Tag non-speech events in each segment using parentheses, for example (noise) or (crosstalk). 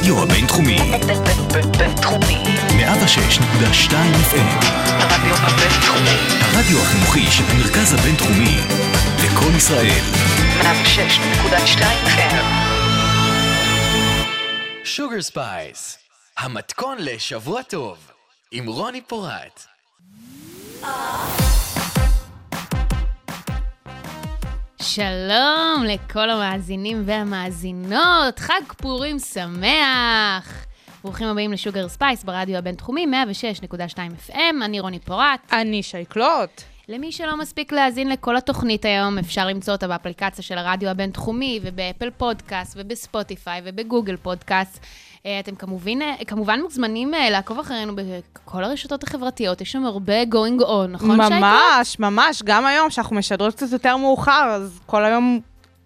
הרדיו הבינתחומי. בינתחומי. 106.2 FM. הרדיו הבינתחומי. הרדיו החינוכי של המרכז הבינתחומי. לקום ישראל. 106.2 FM. Sugar Spice, המתכון לשבוע טוב, עם רוני פורט. שלום לכל המאזינים והמאזינות, חג פורים שמח! ברוכים הבאים ל Sugar Spice ברדיו הבינתחומי, 106.2 FM, אני רוני פורט. אני שייקלוט. למי שלא מספיק להאזין לכל התוכנית היום, אפשר למצוא אותה באפליקציה של הרדיו הבינתחומי, וב Apple Podcast, וב Spotify, וב Google Podcast. אה, אתם כמובן, אה, כמובן מוזמנים אה, לעקוב אחרינו בכל הרשתות החברתיות, יש שם הרבה going on, נכון שייקלוט? ממש, ממש. גם היום, שאנחנו משדרות קצת יותר מאוחר, אז כל היום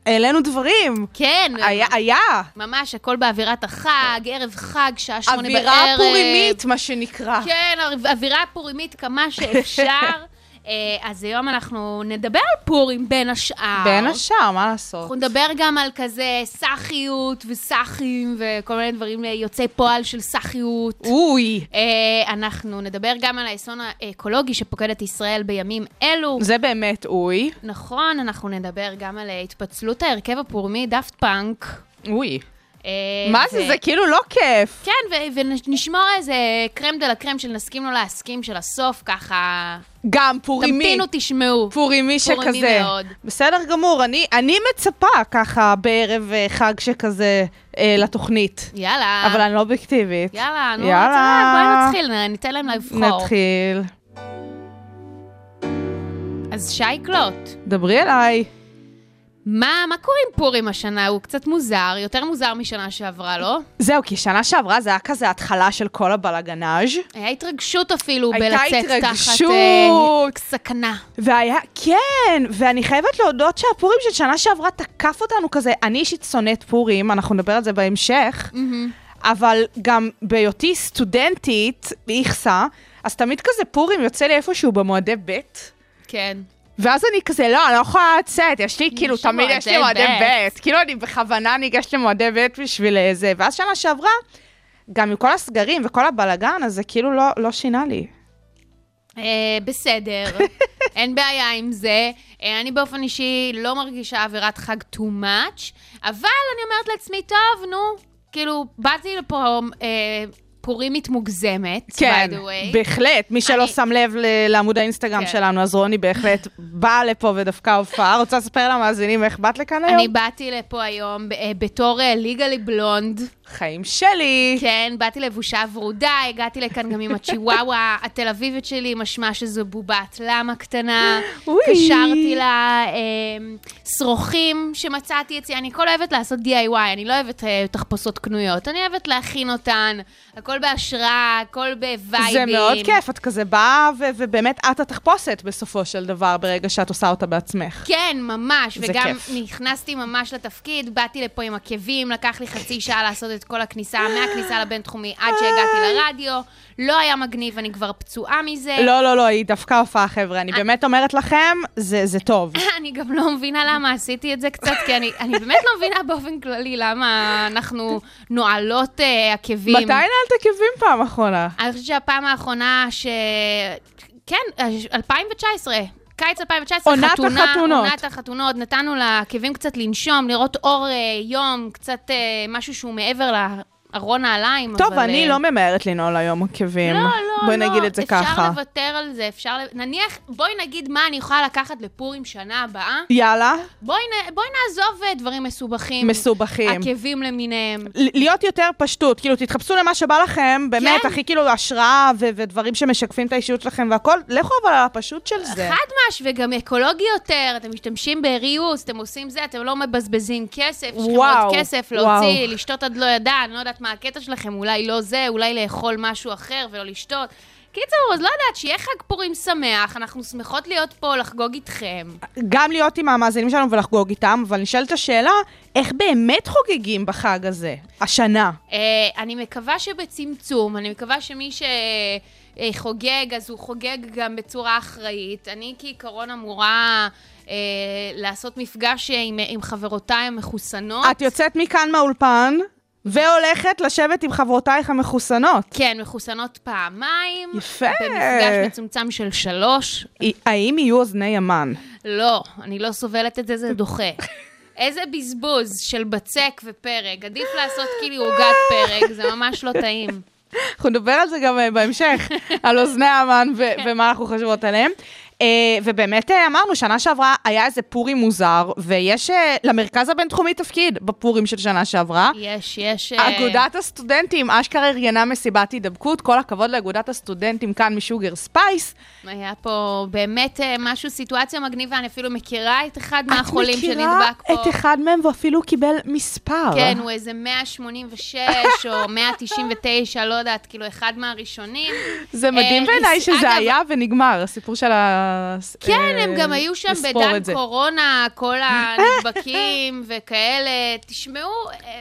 העלינו דברים. כן. היה, היה. ממש, הכל באווירת החג, ערב חג, שעה שמונה בערב. אווירה פורימית, מה שנקרא. כן, אווירה פורימית כמה שאפשר. (laughs) אה, אז היום אנחנו נדבר על פורים בין השאר. בין השאר, מה לעשות? אנחנו נדבר גם על כזה סאחיות וסאחים וכל מיני דברים אה, יוצאי פועל של סאחיות. אוי. אה, אנחנו נדבר גם על האסון האקולוגי שפוקד את ישראל בימים אלו. זה באמת אוי. נכון, אנחנו נדבר גם על התפצלות ההרכב הפורמי דאפט פאנק. אוי. אה, מה זה? זה כאילו לא כיף. כן, ונשמור איזה קרם דה לה קרם של נסכים לו להסכים של הסוף, ככה... גם פורימי. תמתינו, תשמעו. פורימי שכזה. פורימי מאוד. בסדר גמור, אני, אני מצפה ככה בערב אה, חג שכזה אה, לתוכנית. יאללה. אבל אני לא אובייקטיבית. יאללה, נו, יאללה. בואי נתחיל, ניתן להם לבחור. נתחיל. אז שייקלוט, דברי אליי. מה, מה קורה עם פורים השנה? הוא קצת מוזר, יותר מוזר משנה שעברה, לא? זהו, כי שנה שעברה זה היה כזה התחלה של כל הבלגנאז'. היה התרגשות אפילו בלצאת תחת התרגשות. אה, סכנה. והיה, כן, ואני חייבת להודות שהפורים של שנה שעברה תקף אותנו כזה. אני אישית שונאת פורים, אנחנו נדבר על זה בהמשך, אבל גם בהיותי סטודנטית באיכסה, אז תמיד כזה פורים יוצא לי איפשהו במועדי ב', כן. ואז אני כזה, לא, אני לא יכולה לצאת, יש לי, כאילו, תמיד יש לי מועדי. ב', כאילו, אני בכוונה ניגשת למועדי ב' בשביל זה, ואז שנה שעברה, גם עם כל הסגרים וכל הבלגן, אז זה כאילו לא, לא שינה לי. אה, בסדר, (laughs) אין בעיה עם זה. אה, אני באופן אישי לא מרגישה אווירת חג too much, אבל אני אומרת לעצמי, טוב, נו, כאילו, באתי לפה אה, פורימית מוגזמת, כן, by the way. בהחלט. מי שלא אני- שם לב ל- לעמוד האינסטגרם כן. שלנו, אז רוני בהחלט (laughs) באה לפה ודווקא הופעה. רוצה לספר למאזינים איך באת לכאן היום? אני באתי לפה היום אה, בתור ליגלי בלונד. חיים שלי. כן, באתי לבושה ורודה, הגעתי לכאן גם עם הצ'יוואווה התל אביבית שלי, משמע שזו בובת למה קטנה. קשרתי לה אה, שרוכים שמצאתי אצלי, אני כל אוהבת לעשות DIY, אני לא אוהבת אה, תחפושות קנויות, אני אוהבת להכין אותן, הכל בהשראה, הכל בווייבים. זה מאוד כיף, את כזה באה, ו- ובאמת את התחפושת בסופו של דבר, ברגע שאת עושה אותה בעצמך. כן, ממש, וגם כיף. נכנסתי ממש לתפקיד, באתי לפה עם עקבים, לקח לי חצי שעה לעשות את כל הכניסה, מהכניסה לבינתחומי עד שהגעתי לרדיו, לא היה מגניב, אני כבר פצועה מזה. לא, לא, לא, היא דווקא הופעה, חבר'ה. אני באמת אומרת לכם, זה זה טוב. (laughs) אני גם לא מבינה למה עשיתי את זה קצת, כי אני, אני באמת לא מבינה באופן כללי למה אנחנו נועלות אה, עקבים. מתי נעלת עקבים פעם אחרונה? אני חושבת שהפעם האחרונה ש... כן, 2019. קיץ 2019, עונת חתונה, החתונות. עונת החתונות, נתנו לעקבים קצת לנשום, לראות אור אה, יום, קצת אה, משהו שהוא מעבר לארון נעליים. טוב, אבל, אני אה, לא ממהרת לנעול היום עקבים. לא, לא, בואי לא, נגיד את זה ככה. אפשר לוותר על זה, אפשר... נניח, בואי נגיד מה אני יכולה לקחת לפורים שנה הבאה. יאללה, בואי, נ... בואי נעזוב אה, דברים מסובכים. מסובכים. עקבים למיניהם. להיות יותר פשטות, כאילו, תתחפשו למה שבא לכם, באמת, כן. הכי כאילו השראה ו- ודברים שמשקפים את האישיות שלכם והכל, לכו אבל על הפשוט של זה. חד מש, וגם אקולוגי יותר, אתם משתמשים בריוס, אתם עושים זה, אתם לא מבזבזים כסף, יש לכם עוד כסף להוציא. לשתות עד לא ידע, אני לא יודעת מה הקטע שלכם, אולי לא זה, אולי לאכול משהו אחר ולא לשתות. קיצור, אז לא יודעת, שיהיה חג פורים שמח, אנחנו שמחות להיות פה, לחגוג איתכם. גם להיות עם המאזינים שלנו ולחגוג איתם, אבל נשאלת השאלה, איך באמת חוגגים בחג הזה, השנה? אה, אני מקווה שבצמצום, אני מקווה שמי שחוגג, אז הוא חוגג גם בצורה אחראית. אני כעיקרון אמורה אה, לעשות מפגש עם, עם חברותיי המחוסנות. את יוצאת מכאן מהאולפן, והולכת לשבת עם חברותייך המחוסנות. כן, מחוסנות פעמיים. יפה. במפגש מצומצם של שלוש. האם יהיו אוזני ימן? לא, אני לא סובלת את זה, זה דוחה. איזה בזבוז של בצק ופרק. עדיף לעשות כאילו עוגת פרק, זה ממש לא טעים. אנחנו נדבר על זה גם אה, בהמשך, על אוזני המן ו- ומה אנחנו חושבות עליהם. Uh, ובאמת uh, אמרנו, שנה שעברה היה איזה פורים מוזר, ויש uh, למרכז הבינתחומי תפקיד בפורים של שנה שעברה. יש, יש... אגודת הסטודנטים אשכרה ארגנה מסיבת הידבקות, כל הכבוד לאגודת הסטודנטים כאן משוגר ספייס. היה פה באמת משהו, סיטואציה מגניבה, אני אפילו מכירה את אחד מהחולים שנדבק פה. את מכירה את אחד מהם והוא אפילו קיבל מספר. כן, הוא איזה 186 או 199, לא יודעת, כאילו אחד מהראשונים. זה מדהים אה, בעיניי שזה היה ונגמר, הסיפור של ה... כן, הם אה, גם היו שם בדן. קורונה, כל הנדבקים (laughs) וכאלה. תשמעו, אה,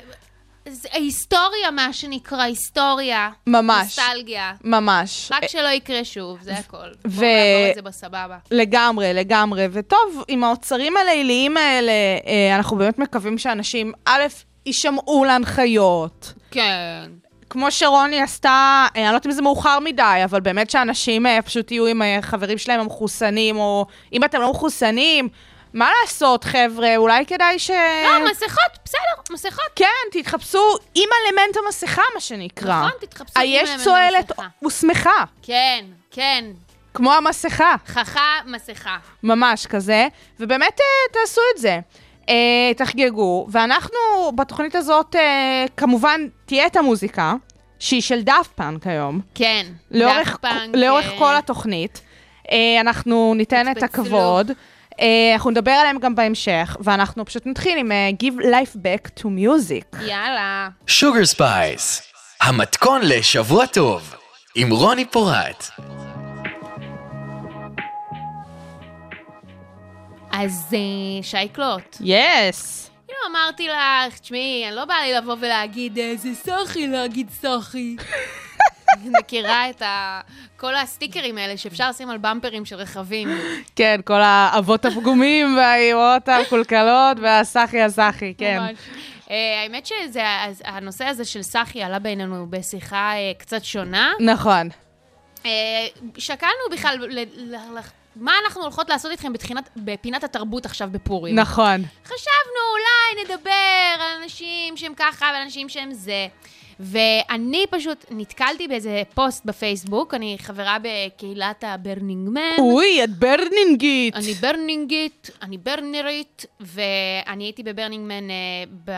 זה היסטוריה, מה שנקרא, היסטוריה. ממש. נוסטלגיה. ממש. רק שלא יקרה שוב, זה הכל. ו- בואו נעבור את זה בסבבה. לגמרי, לגמרי. וטוב, עם האוצרים הליליים האלה, אה, אנחנו באמת מקווים שאנשים, א', יישמעו להנחיות. כן. כמו שרוני עשתה, אה, אני לא יודעת אם זה מאוחר מדי, אבל באמת שאנשים אה, פשוט יהיו עם אה, חברים שלהם המחוסנים, או אם אתם לא מחוסנים, מה לעשות, חבר'ה? אולי כדאי ש... לא, מסכות, בסדר, מסכות. כן, תתחפשו עם אלמנט המסכה, מה שנקרא. נכון, תתחפשו עם היש אלמנט המסכה. ושמחה, כן, כן. כמו המסכה. חכה, מסכה. ממש כזה, ובאמת תעשו את זה. אה, תחגגו, ואנחנו בתוכנית הזאת, אה, כמובן, תהיה את המוזיקה, שהיא של דאפט פאנק היום, כן. לאורך, דאפט פאנק, לאורך אה, כל התוכנית. אה, אנחנו ניתן את. הכבוד. אה, אנחנו נדבר עליהם גם בהמשך, ואנחנו פשוט נתחיל עם אה, Give Life Back to Music. יאללה. שוגר ספייס, המתכון לשבוע טוב, עם רוני פורט. אז שייקלוט. yes. כאילו אמרתי לך, תשמעי, אני לא באה לי לבוא ולהגיד, "אה, זה סאחי להגיד סאחי. אני מכירה את ה... כל הסטיקרים האלה שאפשר לשים על במפרים של רכבים. כן, כל האבות הפגומים והאימהות המקולקלות והסאחי הסאחי, כן. ממש. אה, האמת שהנושא הזה של סאחי עלה בינינו בשיחה אה, קצת שונה. נכון. שקלנו בכלל מה אנחנו הולכות לעשות איתכם בתחינת- בפינת התרבות עכשיו בפורים. נכון. חשבנו, אולי נדבר על אנשים שהם ככה ועל אנשים שהם זה. ואני פשוט נתקלתי באיזה פוסט בפייסבוק, אני חברה בקהילת הברנינגמן. אוי, את ברנינגית. אני ברנינגית, אני ברנרית, ואני הייתי בברנינגמן אה, ב...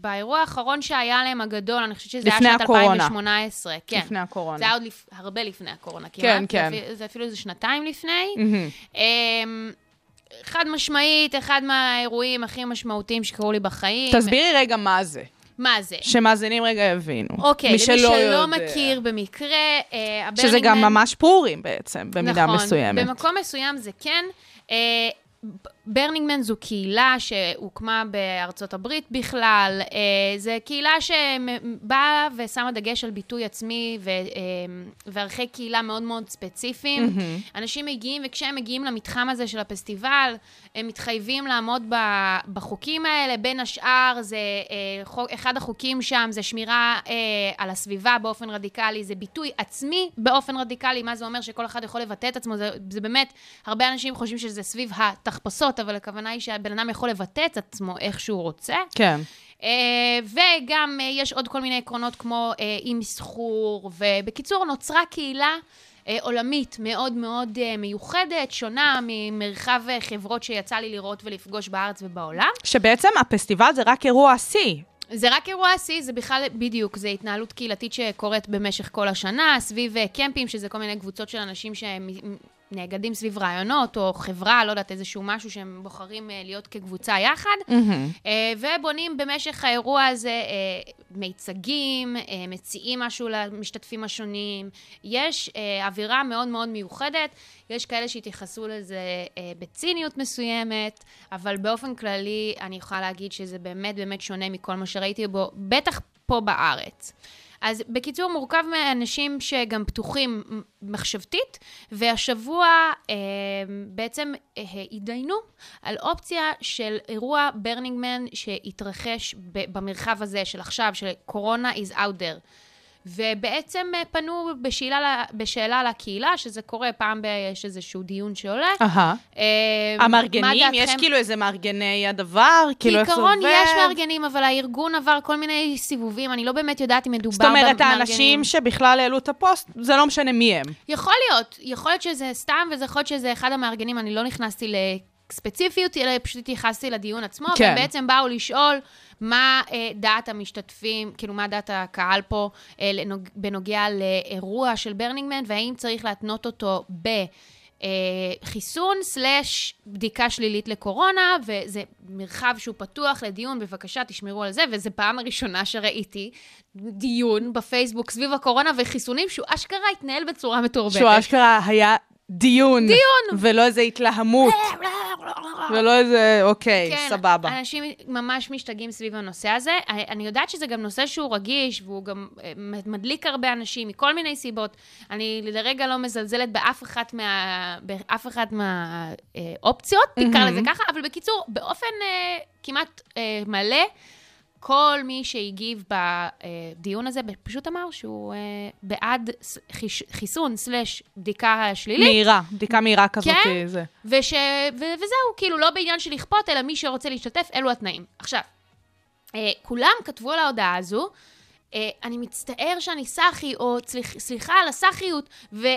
באירוע האחרון שהיה להם הגדול, אני חושבת שזה היה שנת הקורונה. 2018. כן. לפני הקורונה. זה היה עוד לפ... הרבה לפני הקורונה, כמעט. כן, זה כן. אפילו- זה אפילו איזה שנתיים לפני. מהמם. אמ, חד משמעית, אחד מהאירועים הכי משמעותיים שקרו לי בחיים. תסבירי רגע מה זה, מה זה? שמאזינים רגע יבינו. אוקיי, מי למי שלא שלא יודע. מכיר במקרה, אה, שזה גם ממש פורים בעצם, במידה נכון, מסוימת. במקום מסוים זה כן. ברנינגמן זו קהילה שהוקמה בארצות הברית בכלל. אה, זו קהילה שבאה ושמה דגש על ביטוי עצמי ו, אה, וערכי קהילה מאוד מאוד ספציפיים. אנשים מגיעים, וכשהם מגיעים למתחם הזה של הפסטיבל, הם מתחייבים לעמוד בחוקים האלה. בין השאר, זה אה, אחד החוקים שם זה שמירה על הסביבה באופן רדיקלי, זה ביטוי עצמי באופן רדיקלי. מה זה אומר שכל אחד יכול לבטא את עצמו? זה, זה באמת, הרבה אנשים חושבים שזה סביב התחפשות, אבל הכוונה היא שהבן אדם יכול לבטא את עצמו איך שהוא רוצה. כן. Uh, וגם uh, יש עוד כל מיני עקרונות כמו uh, אי מסחור, ובקיצור, נוצרה קהילה uh, עולמית מאוד מאוד uh, מיוחדת, שונה ממרחב uh, חברות שיצא לי לראות ולפגוש בארץ ובעולם. שבעצם הפסטיבל זה רק אירוע השיא. זה רק אירוע השיא, זה בכלל, בדיוק, זה התנהלות קהילתית שקורית במשך כל השנה, סביב קמפים, שזה כל מיני קבוצות של אנשים שהם נאגדים סביב רעיונות, או חברה, לא יודעת, איזשהו משהו שהם בוחרים uh, להיות כקבוצה יחד. אה, ובונים במשך האירוע הזה אה, מיצגים, אה, מציעים משהו למשתתפים השונים. יש אה, אווירה מאוד מאוד מיוחדת, יש כאלה שהתייחסו לזה אה, בציניות מסוימת, אבל באופן כללי אני יכולה להגיד שזה באמת באמת שונה מכל מה שראיתי בו, בטח פה בארץ. אז בקיצור, מורכב מאנשים שגם פתוחים מחשבתית, והשבוע אה, בעצם אה, התדיינו על אופציה של אירוע ברנינגמן שהתרחש במרחב הזה של עכשיו, של קורונה is out there. ובעצם אה, פנו בשאלה, בשאלה לקהילה, שזה קורה פעם ב... יש איזשהו דיון שעולה. אהה. אה, מה המארגנים, יש? כאילו איזה מארגני הדבר? כאילו איך זה כעיקרון עובד? יש מארגנים, אבל הארגון עבר כל מיני סיבובים, אני לא באמת יודעת אם מדובר זאת אומרת, במארגנים. האנשים שבכלל העלו את הפוסט, זה לא משנה מי הם. יכול להיות, יכול להיות שזה סתם, וזה יכול להיות שזה אחד המארגנים, אני לא נכנסתי לספציפיות, אלא פשוט התייחסתי לדיון עצמו, כן. והם בעצם באו לשאול מה אה, דעת המשתתפים, כאילו מה דעת הקהל פה אה, לנוג, בנוגע לאירוע של ברנינגמן, והאם צריך להתנות אותו ב... אה, חיסון סלאש בדיקה שלילית לקורונה, וזה מרחב שהוא פתוח לדיון, בבקשה תשמרו על זה, וזו פעם הראשונה שראיתי דיון בפייסבוק סביב הקורונה וחיסונים, שהוא אשכרה התנהל בצורה מתורבתת. שהוא אשכרה היה דיון. דיון. ולא איזה התלהמות. ולא איזה, אוקיי, כן, סבבה. אנשים ממש משתגעים סביב הנושא הזה. אני יודעת שזה גם נושא שהוא רגיש, והוא גם אה, מדליק הרבה אנשים מכל מיני סיבות. אני לרגע לא מזלזלת באף אחת מה... באף אחת מהאופציות, נקרא לזה ככה, אבל בקיצור, באופן אה, כמעט אה, מלא, כל מי שהגיב בדיון הזה פשוט אמר שהוא אה, בעד חיסון סלאש בדיקה שלילית. מהירה, בדיקה מהירה כזאת. כן. זה. וש... ו... וזהו, כאילו, לא בעניין של לכפות, אלא מי שרוצה להשתתף, אלו התנאים. עכשיו, אה, כולם כתבו על ההודעה הזו, אה, אני מצטער שאני סאחי, או סליח, סליחה על הסאחיות, וכן,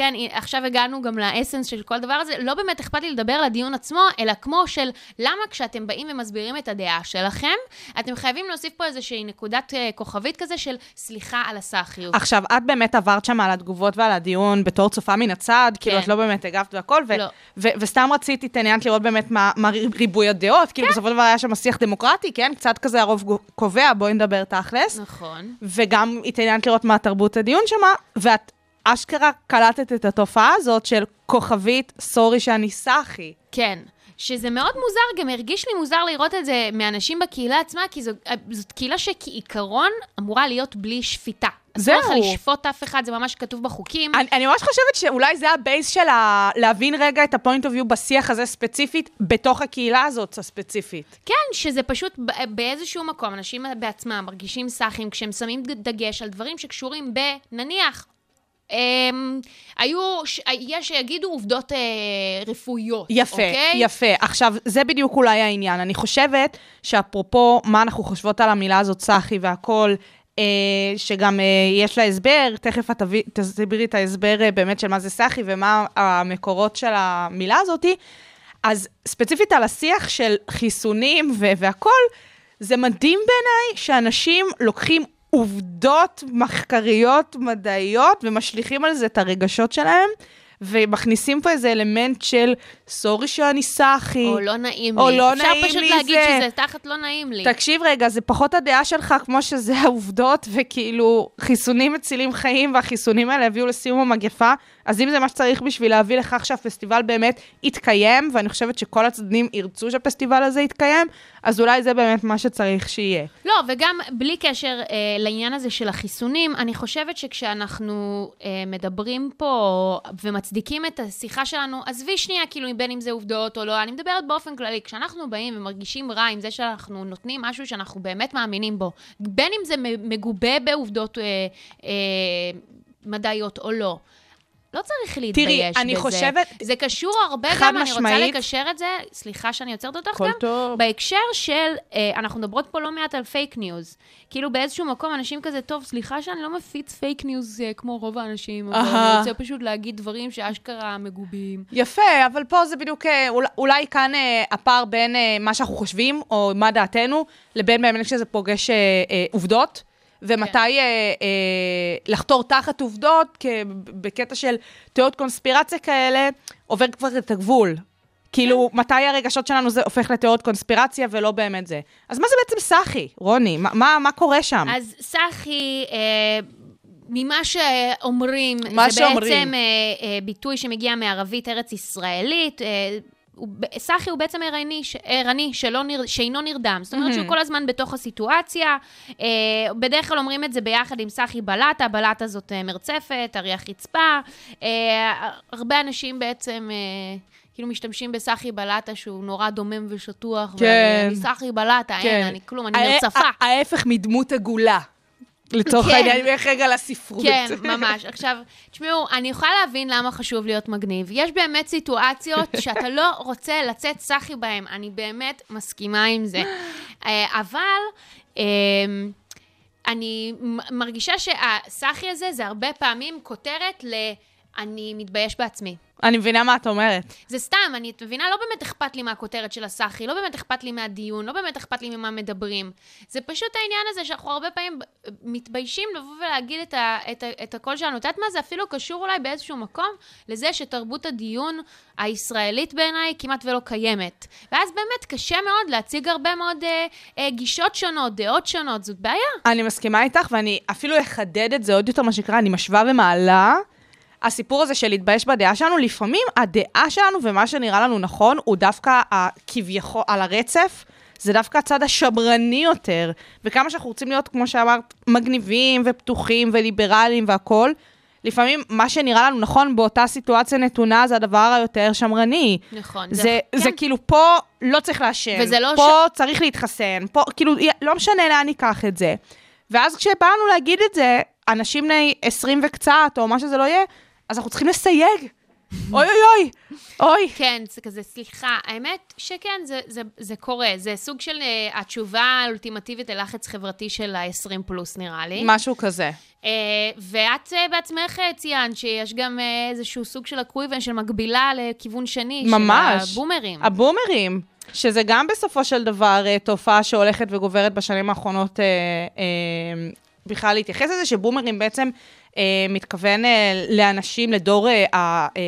אה, עכשיו הגענו גם לאסנס של כל דבר הזה, לא באמת אכפת לי לדבר על הדיון עצמו, אלא כמו של למה כשאתם באים ומסבירים את הדעה שלכם, אתם חייבים להוסיף פה איזושהי נקודת אה, כוכבית כזה של סליחה על הסאחיות. עכשיו, את באמת עברת שם על התגובות ועל הדיון בתור צופה מן הצד, כאילו כן. את לא באמת הגבת והכל, ו- לא. ו- וסתם רציתי, התעניינת לראות באמת מה, מה ריבוי הדעות, כאילו בסופו של דבר היה שם שיח דמוקרטי, כן? קצת כזה הרוב קובע, בואי נדבר תכלס. נכון. וגם התעניינת לראות מה תרבות הדיון שמה, ואת אשכרה קלטת את התופעה הזאת של כוכבית, סורי שאני סאחי. כן. שזה מאוד מוזר, גם הרגיש לי מוזר לראות את זה מאנשים בקהילה עצמה, כי זו, זאת קהילה שכעיקרון אמורה להיות בלי שפיטה. זהו. אסור לך לשפוט אף אחד, זה ממש כתוב בחוקים. אני, אני ממש חושבת שאולי זה ה base של ה... להבין רגע את ה point of view בשיח הזה ספציפית, בתוך הקהילה הזאת הספציפית. כן, שזה פשוט ב- באיזשהו מקום, אנשים בעצמם מרגישים סאחים כשהם שמים דגש על דברים שקשורים ב... נניח, אמ, היו, יש שיגידו עובדות אה, רפואיות, יפה, אוקיי? יפה. עכשיו, זה בדיוק אולי העניין. אני חושבת שאפרופו מה אנחנו חושבות על המילה הזאת, סאחי והכול, אה, שגם אה, יש לה הסבר, תכף את תסבירי את ההסבר אה, באמת של מה זה סאחי ומה המקורות של המילה הזאתי. אז ספציפית על השיח של חיסונים והכול, זה מדהים בעיניי שאנשים לוקחים עובדות מחקריות מדעיות ומשליכים על זה את הרגשות שלהם, ומכניסים פה איזה אלמנט של סורי שאני סאחי. או לא נעים או לי. לא אפשר נעים פשוט לי להגיד זה. שזה תחת לא נעים לי. תקשיב רגע, זה פחות הדעה שלך כמו שזה העובדות, וכאילו, חיסונים מצילים חיים, והחיסונים האלה הביאו לסיום המגפה, אז אם זה מה שצריך בשביל להביא לכך שהפסטיבל באמת יתקיים, ואני חושבת שכל הצדדים ירצו שהפסטיבל הזה יתקיים, אז אולי זה באמת מה שצריך שיהיה. לא, וגם בלי קשר אה, לעניין הזה של החיסונים, אני חושבת שכשאנחנו אה, מדברים פה ומצדיקים את השיחה שלנו, עזבי שנייה, כאילו, בין אם זה עובדות או לא, אני מדברת באופן כללי, כשאנחנו באים ומרגישים רע עם זה שאנחנו נותנים משהו שאנחנו באמת מאמינים בו, בין אם זה מגובה בעובדות אה, אה, מדעיות או לא. לא צריך להתבייש בזה. אני חושבת- זה קשור הרבה גם, אני רוצה משמעית. לקשר את זה, סליחה שאני עוצרת אותך גם, טוב. בהקשר של, אה, אנחנו מדברות פה לא מעט על fake news. כאילו באיזשהו מקום אנשים כזה, טוב, סליחה שאני לא מפיץ fake news אה, כמו רוב האנשים, אבל. אני רוצה פשוט להגיד דברים שאשכרה מגובים. יפה, אבל פה זה בדיוק, אה, אולי, אולי כאן אה, הפער בין אה, מה שאנחנו חושבים, או מה דעתנו, לבין באמת שזה פוגש אה, אה, עובדות, ומתי כן. אה, אה, לחתור תחת עובדות, בקטע של תיאוריות קונספירציה כאלה, עובר כבר את הגבול. כאילו, כן. מתי הרגשות שלנו זה הופך לתיאוריות קונספירציה ולא באמת זה. אז מה זה בעצם סאחי, רוני? מה, מה, מה קורה שם? אז סחי, אה, ממה שאומרים, זה שאומרים. בעצם אה, אה, ביטוי שמגיע מערבית ארץ ישראלית. אה, סחי הוא בעצם ערני, ש- ערני שלא נר, שאינו נרדם. זאת אומרת שהוא כל הזמן בתוך הסיטואציה. אה, בדרך כלל אומרים את זה ביחד עם סחי בלטה, בלטה זאת אה, מרצפת, אריח רצפה. אה, הרבה אנשים בעצם... אה, כאילו משתמשים בסחי בלטה שהוא נורא דומם ושטוח. כן. ואני אני סחי בלטה, אין, אני כלום, אני הא- מרצפה. ההפך מדמות עגולה. לצורך כן. העניין, נלך רגע לספרות. כן, ממש. עכשיו, תשמעו, אני יכולה להבין למה חשוב להיות מגניב. יש באמת סיטואציות (laughs) שאתה לא רוצה לצאת סחי בהן, אני באמת מסכימה עם זה. אה, אבל... אה, אני מרגישה שהסחי הזה זה הרבה פעמים כותרת ל... אני מתבייש בעצמי. אני מבינה מה את אומרת. זה סתם, אני, את מבינה? לא באמת אכפת לי מהכותרת של הסאחי, לא באמת אכפת לי מהדיון, לא באמת אכפת לי ממה מדברים. זה פשוט העניין הזה שאנחנו הרבה פעמים מתביישים לבוא ולהגיד את, ה, את, ה, את הקול שלנו. את יודעת מה? זה אפילו קשור אולי באיזשהו מקום לזה שתרבות הדיון הישראלית בעיניי כמעט ולא קיימת. ואז באמת קשה מאוד להציג הרבה מאוד אה, אה, גישות שונות, דעות שונות, זאת בעיה. אני מסכימה איתך, ואני אפילו אחדד את זה עוד יותר, מה שנקרא, אני משווה ומעלה. הסיפור הזה של להתבייש בדעה שלנו, לפעמים הדעה שלנו ומה שנראה לנו נכון, הוא דווקא כביכול, על הרצף, זה דווקא הצד השמרני יותר. וכמה שאנחנו רוצים להיות, כמו שאמרת, מגניבים ופתוחים וליברליים והכול, לפעמים מה שנראה לנו נכון באותה סיטואציה נתונה זה הדבר היותר שמרני. נכון. זה, כן. זה כאילו, פה לא צריך לעשן, לא פה צריך להתחסן, פה, כאילו, לא משנה לאן ניקח את זה. ואז כשבאנו להגיד את זה, אנשים בני 20 וקצת, או מה שזה לא יהיה, אז אנחנו צריכים לסייג. אוי אוי אוי, אוי. כן, זה כזה, סליחה, האמת שכן, זה, זה, זה קורה. זה סוג של uh, התשובה האולטימטיבית ללחץ חברתי של ה-20 פלוס, נראה לי. משהו כזה. Uh, ואת uh, בעצמך uh, ציינת שיש גם uh, איזשהו סוג של אקוויבן של מקבילה לכיוון שני, ממש. של הבומרים. הבומרים, שזה גם בסופו של דבר אה, תופעה שהולכת וגוברת בשנים האחרונות אה, אה, בכלל להתייחס לזה, שבומרים בעצם מתכוון אה, לאנשים, לדור אה, ה- אה,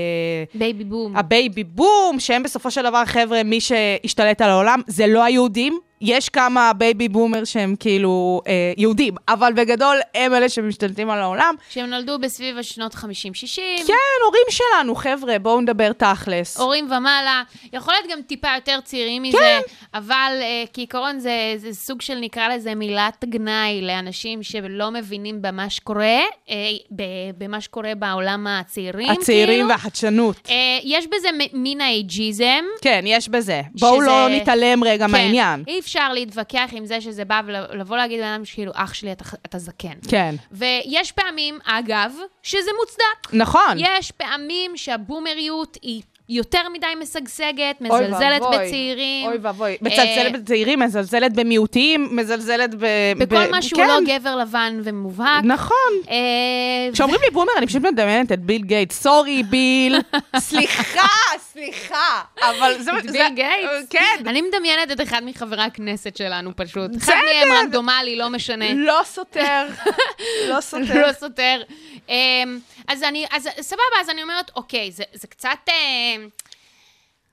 baby boom. ה baby boom, שהם בסופו של דבר, חבר'ה, מי שהשתלט על העולם, זה לא היהודים. יש כמה baby boomer שהם כאילו אה, יהודים, אבל בגדול הם אלה שמשתלטים על העולם. שהם נולדו בסביב השנות 50-60. כן, הורים שלנו, חבר'ה, בואו נדבר תכלס. הורים ומעלה, יכול להיות גם טיפה יותר צעירים כן. מזה, אבל uh, כעיקרון זה, זה סוג של, נקרא לזה, מילת גנאי לאנשים שלא מבינים במה שקורה, uh, במה שקורה בעולם הצעירים, הצעירים כאילו. והחדשנות. Uh, יש בזה מ- מין האייג'יזם. כן, יש בזה. בואו שזה- לא נתעלם רגע כן, מהעניין. אי אפשר להתווכח עם זה שזה בא ולבוא להגיד לאדם שכאילו, אח שלי, אתה, אתה זקן. כן, ויש פעמים, אגב, שזה מוצדק. נכון. יש פעמים שהבומריות היא יותר מדי משגשגת, אוי מזלזלת ואבוי, בצעירים. אוי ואבוי. אה, מזלזלת בצעירים, מזלזלת במיעוטים, מזלזלת ב... בכל ב- מה שהוא כן, לא גבר לבן ומובהק. נכון. אה, כשאומרים לי בומר, אני פשוט מדמיינת את ביל גייט. sorry, ביל. (laughs) סליחה, סליחה. אבל זה... את ביל גייטס? כן. אני מדמיינת את אחד מחברי הכנסת שלנו פשוט. אחד. מהם רנדומלי, לא משנה. לא סותר. (laughs) לא סותר. לא סותר. אמ, אז אני, אז סבבה, אז אני אומרת, אוקיי, זה, זה קצת... אמ,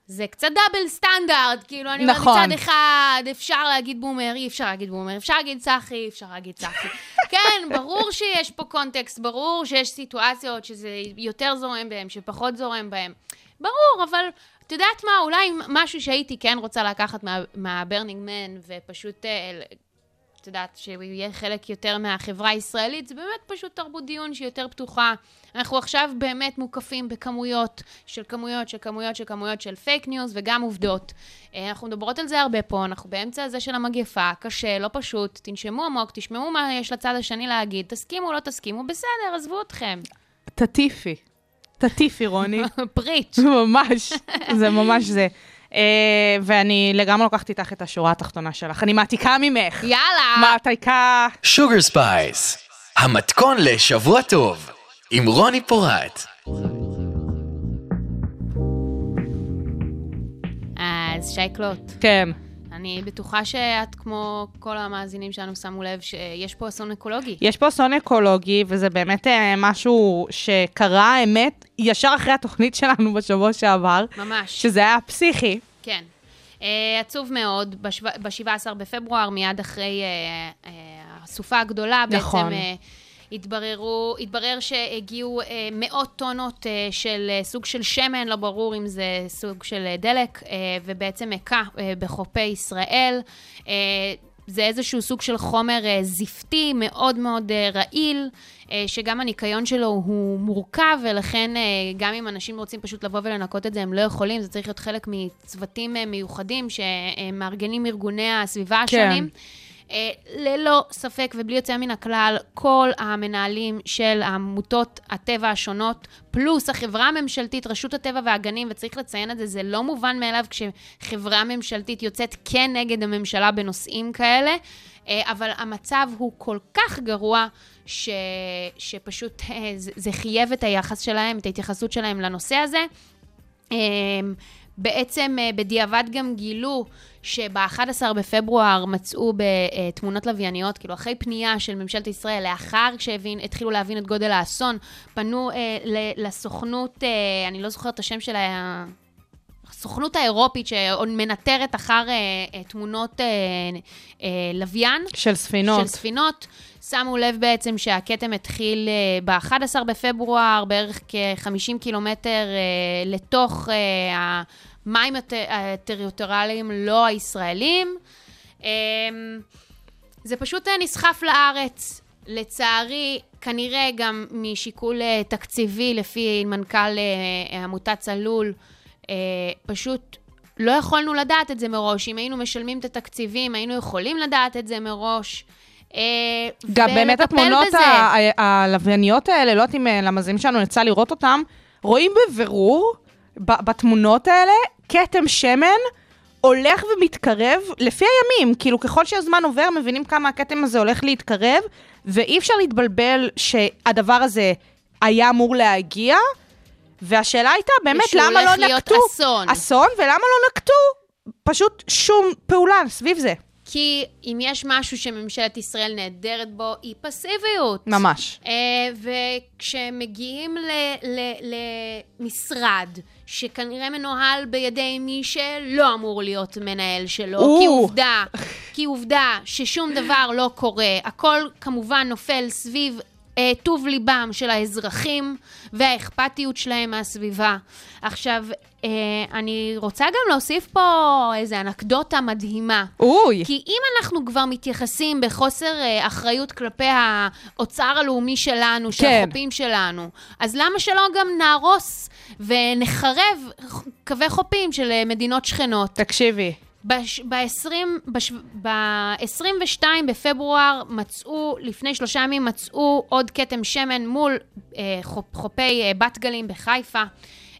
זה קצת double standard, כאילו, אני אומרת, נכון. מצד אחד אפשר להגיד בומר, אי אפשר להגיד בומר, אפשר להגיד סאחי, אפשר להגיד סאחי. (laughs) כן, ברור שיש פה קונטקסט, ברור שיש סיטואציות שזה יותר זורם בהם, שפחות זורם בהם. ברור, אבל את יודעת מה, אולי משהו שהייתי כן רוצה לקחת מה- מהברנינג מן, ופשוט, אה, את יודעת, שהוא יהיה חלק יותר מהחברה הישראלית, זה באמת פשוט תרבות דיון שהיא יותר פתוחה. אנחנו עכשיו באמת מוקפים בכמויות של כמויות של כמויות של כמויות של fake news וגם עובדות. אה, אנחנו מדברות על זה הרבה פה, אנחנו באמצע הזה של המגפה, קשה, לא פשוט, תנשמו עמוק, תשמעו מה יש לצד השני להגיד, תסכימו, לא תסכימו, בסדר, עזבו אתכם. תטיפי. תטיפי, רוני. (laughs) preach. ממש, זה ממש זה. אה, ואני לגמרי לוקחת איתך את השורה התחתונה שלך. אני מעתיקה ממך. יאללה. מעתיקה... שוגר ספייס, המתכון לשבוע טוב, עם רוני פורט. אז שייקלוט, כן. אני בטוחה שאת, כמו כל המאזינים שלנו, שמו לב שיש פה אסון אקולוגי. יש פה אסון אקולוגי, וזה באמת אה, משהו שקרה, האמת, ישר אחרי התוכנית שלנו בשבוע שעבר, ממש. שזה היה פסיכי. כן. Uh, עצוב מאוד, ב-17 בפברואר, מיד אחרי uh, uh, הסופה הגדולה, נכון. בעצם uh, התבררו, התברר שהגיעו אה, מאות טונות אה, של אה, סוג של שמן, לא ברור אם זה סוג של אה, דלק, אה, ובעצם הכה אה, בחופי ישראל. אה, זה איזשהו סוג של חומר אה, זפתי מאוד מאוד אה, רעיל, אה, שגם הניקיון שלו הוא מורכב, ולכן אה, גם אם אנשים רוצים פשוט לבוא ולנקות את זה, הם לא יכולים, זה צריך להיות חלק מצוותים אה, מיוחדים שמארגנים ארגוני הסביבה כן. השונים. אה, ללא ספק ובלי יוצא מן הכלל, כל המנהלים של עמותות הטבע השונות, פלוס החברה הממשלתית, רשות הטבע והגנים, וצריך לציין את זה, זה לא מובן מאליו כשחברה ממשלתית יוצאת כן נגד הממשלה בנושאים כאלה, אה, אבל המצב הוא כל כך גרוע, ש... שפשוט אה, זה, חייב את היחס שלהם, את ההתייחסות שלהם לנושא הזה. בעצם אה, בדיעבד גם גילו שב-11 בפברואר מצאו בתמונות לווייניות, כאילו אחרי פנייה של ממשלת ישראל, לאחר שהתחילו להבין את גודל האסון, פנו אה, לסוכנות, אה, אני לא זוכרת את השם שלה, הסוכנות האירופית שמנטרת אחר אה, אה, תמונות אה, אה, לוויין. של ספינות. של ספינות. שמו לב בעצם שהכתם התחיל אה, ב-11 בפברואר, בערך כ-50 קילומטר אה, לתוך אה, המים הט- הטריטוריאליים לא הישראלים. זה פשוט נסחף לארץ. לצערי, כנראה גם משיקול תקציבי, לפי מנכ"ל עמותת צלול, פשוט לא יכולנו לדעת את זה מראש. אם היינו משלמים את התקציבים, היינו יכולים לדעת את זה מראש. אה, גם באמת התמונות הלווייניות האלה, לא יודעת אם אה, למאזינים שלנו יצא לראות אותם, רואים בבירור בתמונות האלה כתם שמן הולך ומתקרב לפי הימים. כאילו, ככל שהזמן עובר, מבינים כמה הכתם הזה הולך להתקרב, ואי אפשר להתבלבל שהדבר הזה היה אמור להגיע. והשאלה הייתה באמת, למה הולך לא להיות נקטו? אסון. אסון, ולמה לא נקטו פשוט שום פעולה סביב זה. כי אם יש משהו שממשלת ישראל נהדרת בו, היא פסיביות. ממש. אה, וכשמגיעים ל- ל- למשרד שכנראה מנוהל בידי מי שלא אמור להיות מנהל שלו, או. כי עובדה, כי עובדה ששום דבר לא קורה, הכל כמובן נופל סביב אה, טוב ליבם של האזרחים והאכפתיות שלהם מהסביבה. עכשיו, אה, אני רוצה גם להוסיף פה איזו אנקדוטה מדהימה. אוי. כי אם אנחנו כבר מתייחסים בחוסר אה, אחריות כלפי האוצר הלאומי שלנו, של כן. החופים שלנו, אז למה שלא גם נהרוס ונחרב קווי חופים של אה, מדינות שכנות? תקשיבי. ב-20, ב-22 בפברואר מצאו, לפני שלושה ימים מצאו עוד כתם שמן מול אה, חופ, חופי אה, בת גלים בחיפה.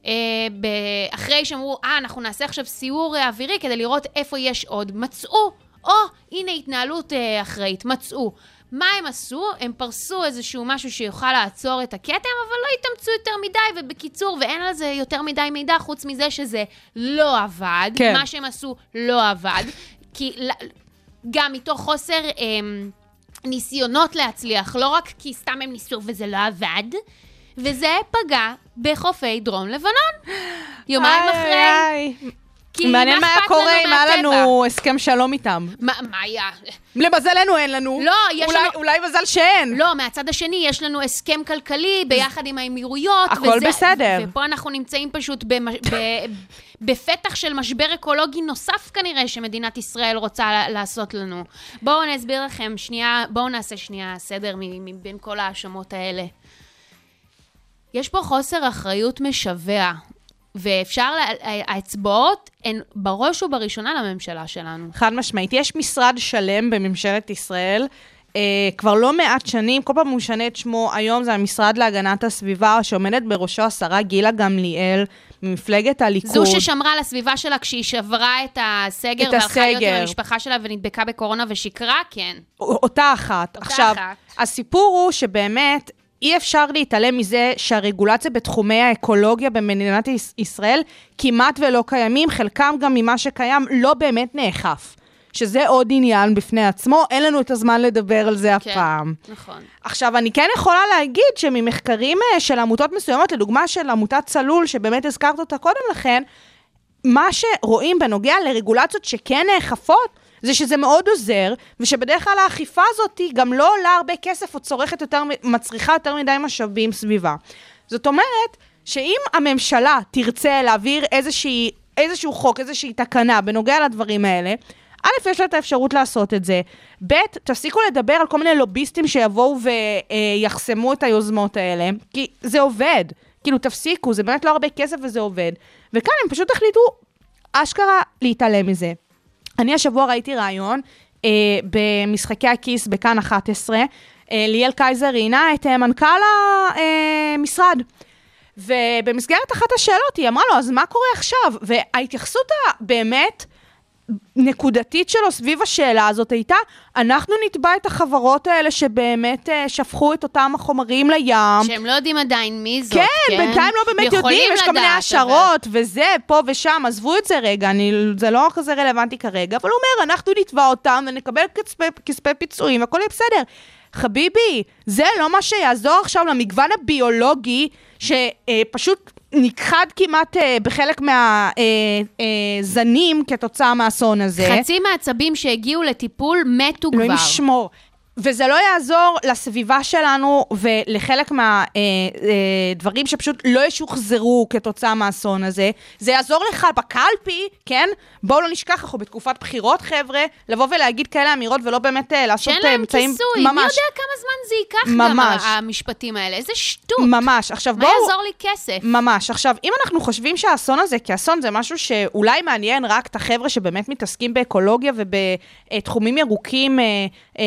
אה, ב- אחרי שאמרו, אה, אנחנו נעשה עכשיו סיור אה, אווירי כדי לראות איפה יש עוד. מצאו, או, הנה התנהלות אה, אחראית, מצאו. מה הם עשו? הם פרסו איזשהו משהו שיוכל לעצור את הכתם, אבל לא התאמצו יותר מדי, ובקיצור, ואין על זה יותר מדי מידע, חוץ מזה שזה לא עבד. כן. מה שהם עשו לא עבד. כי גם מתוך חוסר אמ, ניסיונות להצליח, לא רק כי סתם הם ניסו וזה לא עבד, וזה פגע בחופי דרום לבנון. יומיים איי, אחרי, איי. כי מעניין מה היה קורה אם היה? לנו הסכם שלום איתם. מה מה היה? למזלנו אין לנו. לא, יש אולי- לנו- אולי מזל שאין. לא, מהצד השני יש לנו הסכם כלכלי ביחד עם האמירויות. הכל וזה, בסדר. ופה אנחנו נמצאים פשוט במש, (coughs) ב, בפתח של משבר אקולוגי נוסף כנראה שמדינת ישראל רוצה לעשות לנו. בואו אני אסביר לכם שנייה, בואו נעשה שנייה סדר מבין כל ההאשמות האלה. יש פה חוסר אחריות משווע, ואפשר, האצבעות הן בראש ובראשונה לממשלה שלנו. חד משמעית. יש משרד שלם בממשלת ישראל. אה, כבר לא מעט שנים, כל פעם הוא משנה את שמו, היום זה המשרד להגנת הסביבה, שעומדת בראשו השרה גילה גמליאל, ממפלגת הליכוד. זו ששמרה על הסביבה שלה כשהיא שברה את הסגר את והלכה להיות עם הסגר. המשפחה שלה ונדבקה בקורונה ושיקרה, כן. אותה אחת. אותה עכשיו, אחת. הסיפור הוא שבאמת אי אפשר להתעלם מזה שהרגולציה בתחומי האקולוגיה במדינת יש- ישראל כמעט ולא קיימים, חלקם גם ממה שקיים לא באמת נאכף. שזה עוד עניין בפני עצמו, אין לנו את הזמן לדבר על זה כן, פעם. נכון. עכשיו, אני כן יכולה להגיד שממחקרים אה, של עמותות מסוימות, לדוגמה של עמותת צלול, שבאמת הזכרת אותה קודם לכן, מה שרואים בנוגע לרגולציות שכן נאכפות, זה שזה מאוד עוזר, ושבדרך כלל האכיפה הזאת היא גם לא עולה הרבה כסף או צורכת יותר, מצריכה יותר מדי משאבים סביבה. זאת אומרת, שאם הממשלה תרצה להעביר איזושהי, איזשהו חוק, איזושהי תקנה בנוגע לדברים האלה, א', יש לה את האפשרות לעשות את זה. ב', תפסיקו לדבר על כל מיני לוביסטים שיבואו ויחסמו את היוזמות האלה, כי זה עובד. כאילו, תפסיקו, זה באמת לא הרבה כסף וזה עובד. וכאן הם פשוט החליטו אשכרה להתעלם מזה. אני השבוע ראיתי ראיון אה, במשחקי הכיס בכאן 11. אה, ליאל קייזר ראיינה את אה, מנכ"ל המשרד. ובמסגרת אחת השאלות היא אמרה לו, אז מה קורה עכשיו? וההתייחסות הבאמת נקודתית שלו סביב השאלה הזאת הייתה, אנחנו נתבע את החברות האלה שבאמת uh, שפכו את אותם החומרים לים. שהם לא יודעים עדיין מי זאת, כן? כן? בינתיים לא באמת יודעים, יש כל מיני השערות אבל... וזה, פה ושם, עזבו את זה רגע, אני, זה לא כזה רלוונטי כרגע, אבל הוא אומר, אנחנו נתבע אותם ונקבל כספי, כספי פיצויים, הכל יהיה בסדר. חביבי, זה לא מה שיעזור עכשיו למגוון הביולוגי, שפשוט נכחד כמעט אה, בחלק מהזנים אה, אה, כתוצאה מהאסון הזה. חצי מהעצבים שהגיעו לטיפול מתו כבר. אלוהים ישמור. וזה לא יעזור לסביבה שלנו ולחלק מהדברים אה, אה, שפשוט לא ישוחזרו כתוצאה מהאסון הזה. זה יעזור לך בקלפי, כן? בואו לא נשכח, אנחנו בתקופת בחירות, חבר'ה, לבוא ולהגיד כאלה אמירות ולא באמת אה, לעשות אמצעים... ממש. שאין להם כיסוי, מי יודע כמה זמן זה ייקח ממש. גם המשפטים האלה? איזה שטות. ממש. עכשיו בואו... מה יעזור לי כסף? ממש. עכשיו, אם אנחנו חושבים שהאסון הזה כאסון זה משהו שאולי מעניין רק את החבר'ה שבאמת מתעסקים באקולוגיה ובתחומים ירוקים אה, אה,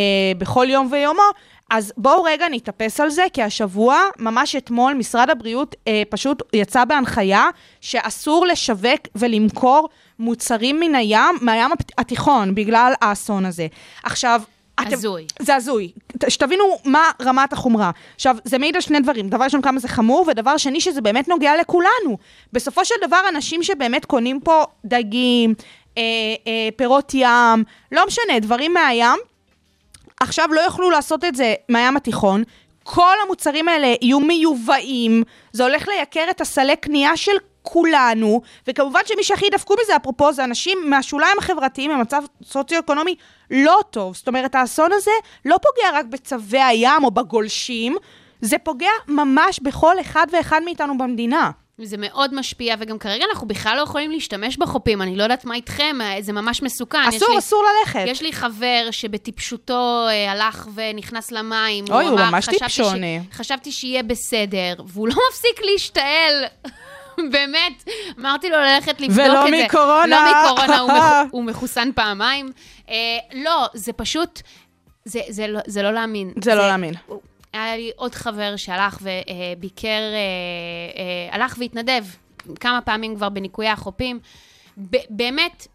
בכל... יום ויומו. אז בואו רגע נתאפס על זה, כי השבוע, ממש אתמול, משרד הבריאות אה, פשוט יצא בהנחיה שאסור לשווק ולמכור מוצרים מן הים, מהים התיכון, בגלל האסון הזה. עכשיו, אתם, הזוי. זה הזוי. שתבינו מה רמת החומרה. עכשיו, זה מעיד על שני דברים. דבר ראשון, כמה זה חמור, ודבר שני, שזה באמת נוגע לכולנו. בסופו של דבר, אנשים שבאמת קונים פה דגים, אה, אה, פירות ים, לא משנה, דברים מהים, עכשיו לא יוכלו לעשות את זה מהים התיכון, כל המוצרים האלה יהיו מיובאים, זה הולך לייקר את הסלי קנייה של כולנו, וכמובן שמי שהכי ידפקו בזה, אפרופו, זה אנשים מהשוליים החברתיים במצב סוציו-אקונומי לא טוב. זאת אומרת, האסון הזה לא פוגע רק בצבי הים או בגולשים, זה פוגע ממש בכל אחד ואחד מאיתנו במדינה. זה מאוד משפיע, וגם כרגע אנחנו בכלל לא יכולים להשתמש בחופים, אני לא יודעת מה איתכם, זה ממש מסוכן. אסור, לי, אסור ללכת. יש לי חבר שבטיפשותו אה, הלך ונכנס למים. אוי, הוא, הוא ממש טיפשוני. ש... חשבתי שיהיה בסדר, והוא לא מפסיק להשתעל. (laughs) באמת, אמרתי לו ללכת לבדוק את זה. ולא מקורונה. לא מקורונה, הוא, מח... (laughs) הוא מחוסן פעמיים. אה, לא, זה פשוט, זה, זה, לא, זה לא להאמין. זה, לא זה לא להאמין. היה לי עוד חבר שהלך וביקר, אה, אה, הלך והתנדב כמה פעמים כבר בניקויי החופים. באמת,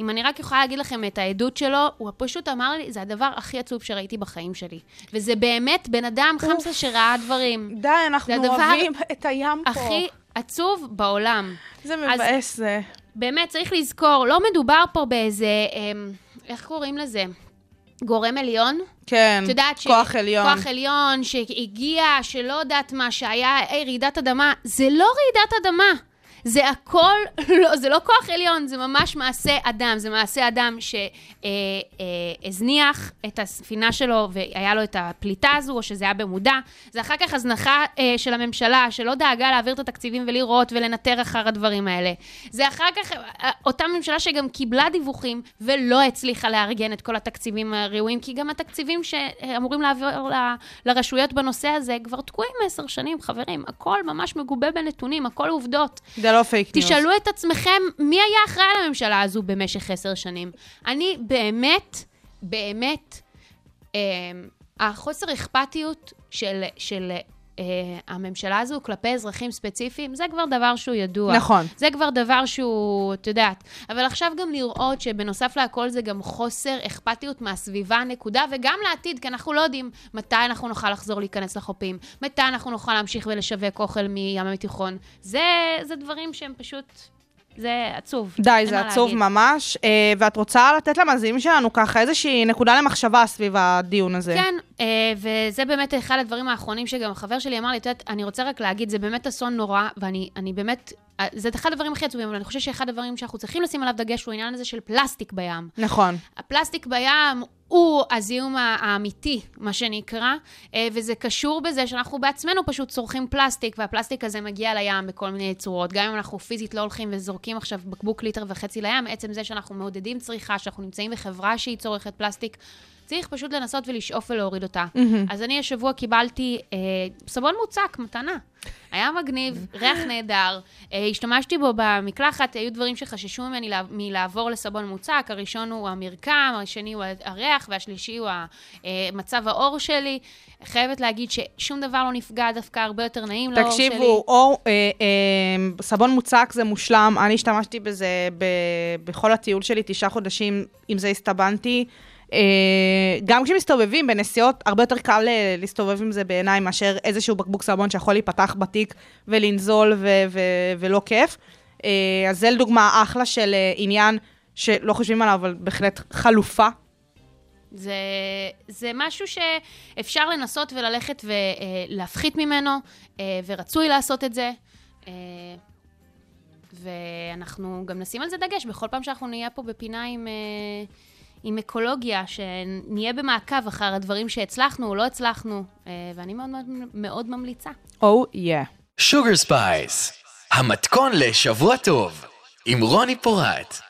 אם אני רק יכולה להגיד לכם את העדות שלו, הוא פשוט אמר לי, זה הדבר הכי עצוב שראיתי בחיים שלי. וזה באמת בן אדם חמסה שראה דברים. די, אנחנו אוהבים את הים פה. הכי עצוב בעולם. זה מבאס זה. באמת, צריך לזכור, לא מדובר פה באיזה, אמ, איך קוראים לזה? גורם עליון. כן, כוח ש... עליון. כוח עליון שהגיע, שלא יודעת מה, שהיה היי, רעידת אדמה. זה לא רעידת אדמה. זה הכל, (laughs) לא, זה לא כוח עליון, זה ממש מעשה אדם. זה מעשה אדם שהזניח אה, אה, את הספינה שלו והיה לו את הפליטה הזו, או שזה היה במודע. זה אחר כך הזנחה אה, של הממשלה, שלא דאגה להעביר את התקציבים ולראות ולנטר אחר הדברים האלה. זה אחר כך אה, אותה ממשלה שגם קיבלה דיווחים ולא הצליחה לארגן את כל התקציבים הראויים, כי גם התקציבים שאמורים להעביר ל, לרשויות בנושא הזה כבר תקועים עשר שנים, חברים. הכל ממש מגובה בנתונים, הכל עובדות. fake news. תשאלו את עצמכם, מי היה אחראי לממשלה הזו במשך עשר שנים? אני באמת, באמת, אה, החוסר אכפתיות של, של אה, הממשלה הזו כלפי אזרחים ספציפיים, זה כבר דבר שהוא ידוע. נכון. זה כבר דבר שהוא, את יודעת. אבל עכשיו גם לראות שבנוסף להכל זה גם חוסר אכפתיות מהסביבה, נקודה, וגם לעתיד, כי אנחנו לא יודעים מתי אנחנו נוכל לחזור להיכנס לחופים, מתי אנחנו נוכל להמשיך ולשווק אוכל מים התיכון. זה, זה דברים שהם פשוט... זה עצוב. די, זה עצוב להגיד. ממש. אה, ואת רוצה לתת למאזינים שלנו ככה איזושהי נקודה למחשבה סביב הדיון הזה. כן, אה, וזה באמת אחד הדברים האחרונים שגם החבר שלי אמר לי, את יודעת, אני רוצה רק להגיד, זה באמת אסון נורא, ואני באמת זה אחד הדברים הכי עצובים, אבל אני חושבת שאחד הדברים שאנחנו צריכים לשים עליו דגש הוא העניין הזה של פלסטיק בים. נכון. הפלסטיק בים הוא הזיהום האמיתי, מה שנקרא, אה, וזה קשור בזה שאנחנו בעצמנו פשוט צורכים פלסטיק, והפלסטיק הזה מגיע לים בכל מיני צורות. גם אם אנחנו פיזית לא הולכים וזורקים עכשיו בקבוק ליטר וחצי לים, עצם זה שאנחנו מעודדים צריכה, שאנחנו נמצאים בחברה שהיא צורכת פלסטיק, צריך פשוט לנסות ולשאוף ולהוריד אותה. אז אני השבוע קיבלתי אה, סבון מוצק, מתנה. היה מגניב, ריח נהדר. אה, השתמשתי בו במקלחת, היו דברים שחששו ממני לה- מלעבור לסבון מוצק. הראשון הוא המרקם, השני הוא הריח, והשלישי הוא אה, מצב העור שלי. חייבת להגיד ששום דבר לא נפגע, דווקא הרבה יותר נעים לעור שלי. תקשיבו, אור, אה, אה, סבון מוצק זה מושלם, אני השתמשתי בזה ב, בכל הטיול שלי, תשעה חודשים, עם זה הסתבנתי. אה, גם כשמסתובבים בנסיעות, הרבה יותר קל אה, להסתובב עם זה בעיניי מאשר איזשהו בקבוק סבון שיכול להיפתח בתיק ולנזול ו- ו- ולא כיף. אה, אז זה לדוגמה אחלה של עניין שלא חושבים עליו, אבל בהחלט חלופה. זה, זה משהו שאפשר לנסות וללכת ולהפחית ממנו, ורצוי לעשות את זה. ואנחנו גם נשים על זה דגש בכל פעם שאנחנו נהיה פה בפינה עם, עם אקולוגיה, שנהיה במעקב אחר הדברים שהצלחנו או לא הצלחנו, אה, ואני מאוד מאוד, מאוד ממליצה. oh oh, yeah. Yeah. Sugar Spice, המתכון לשבוע טוב, עם רוני פורט.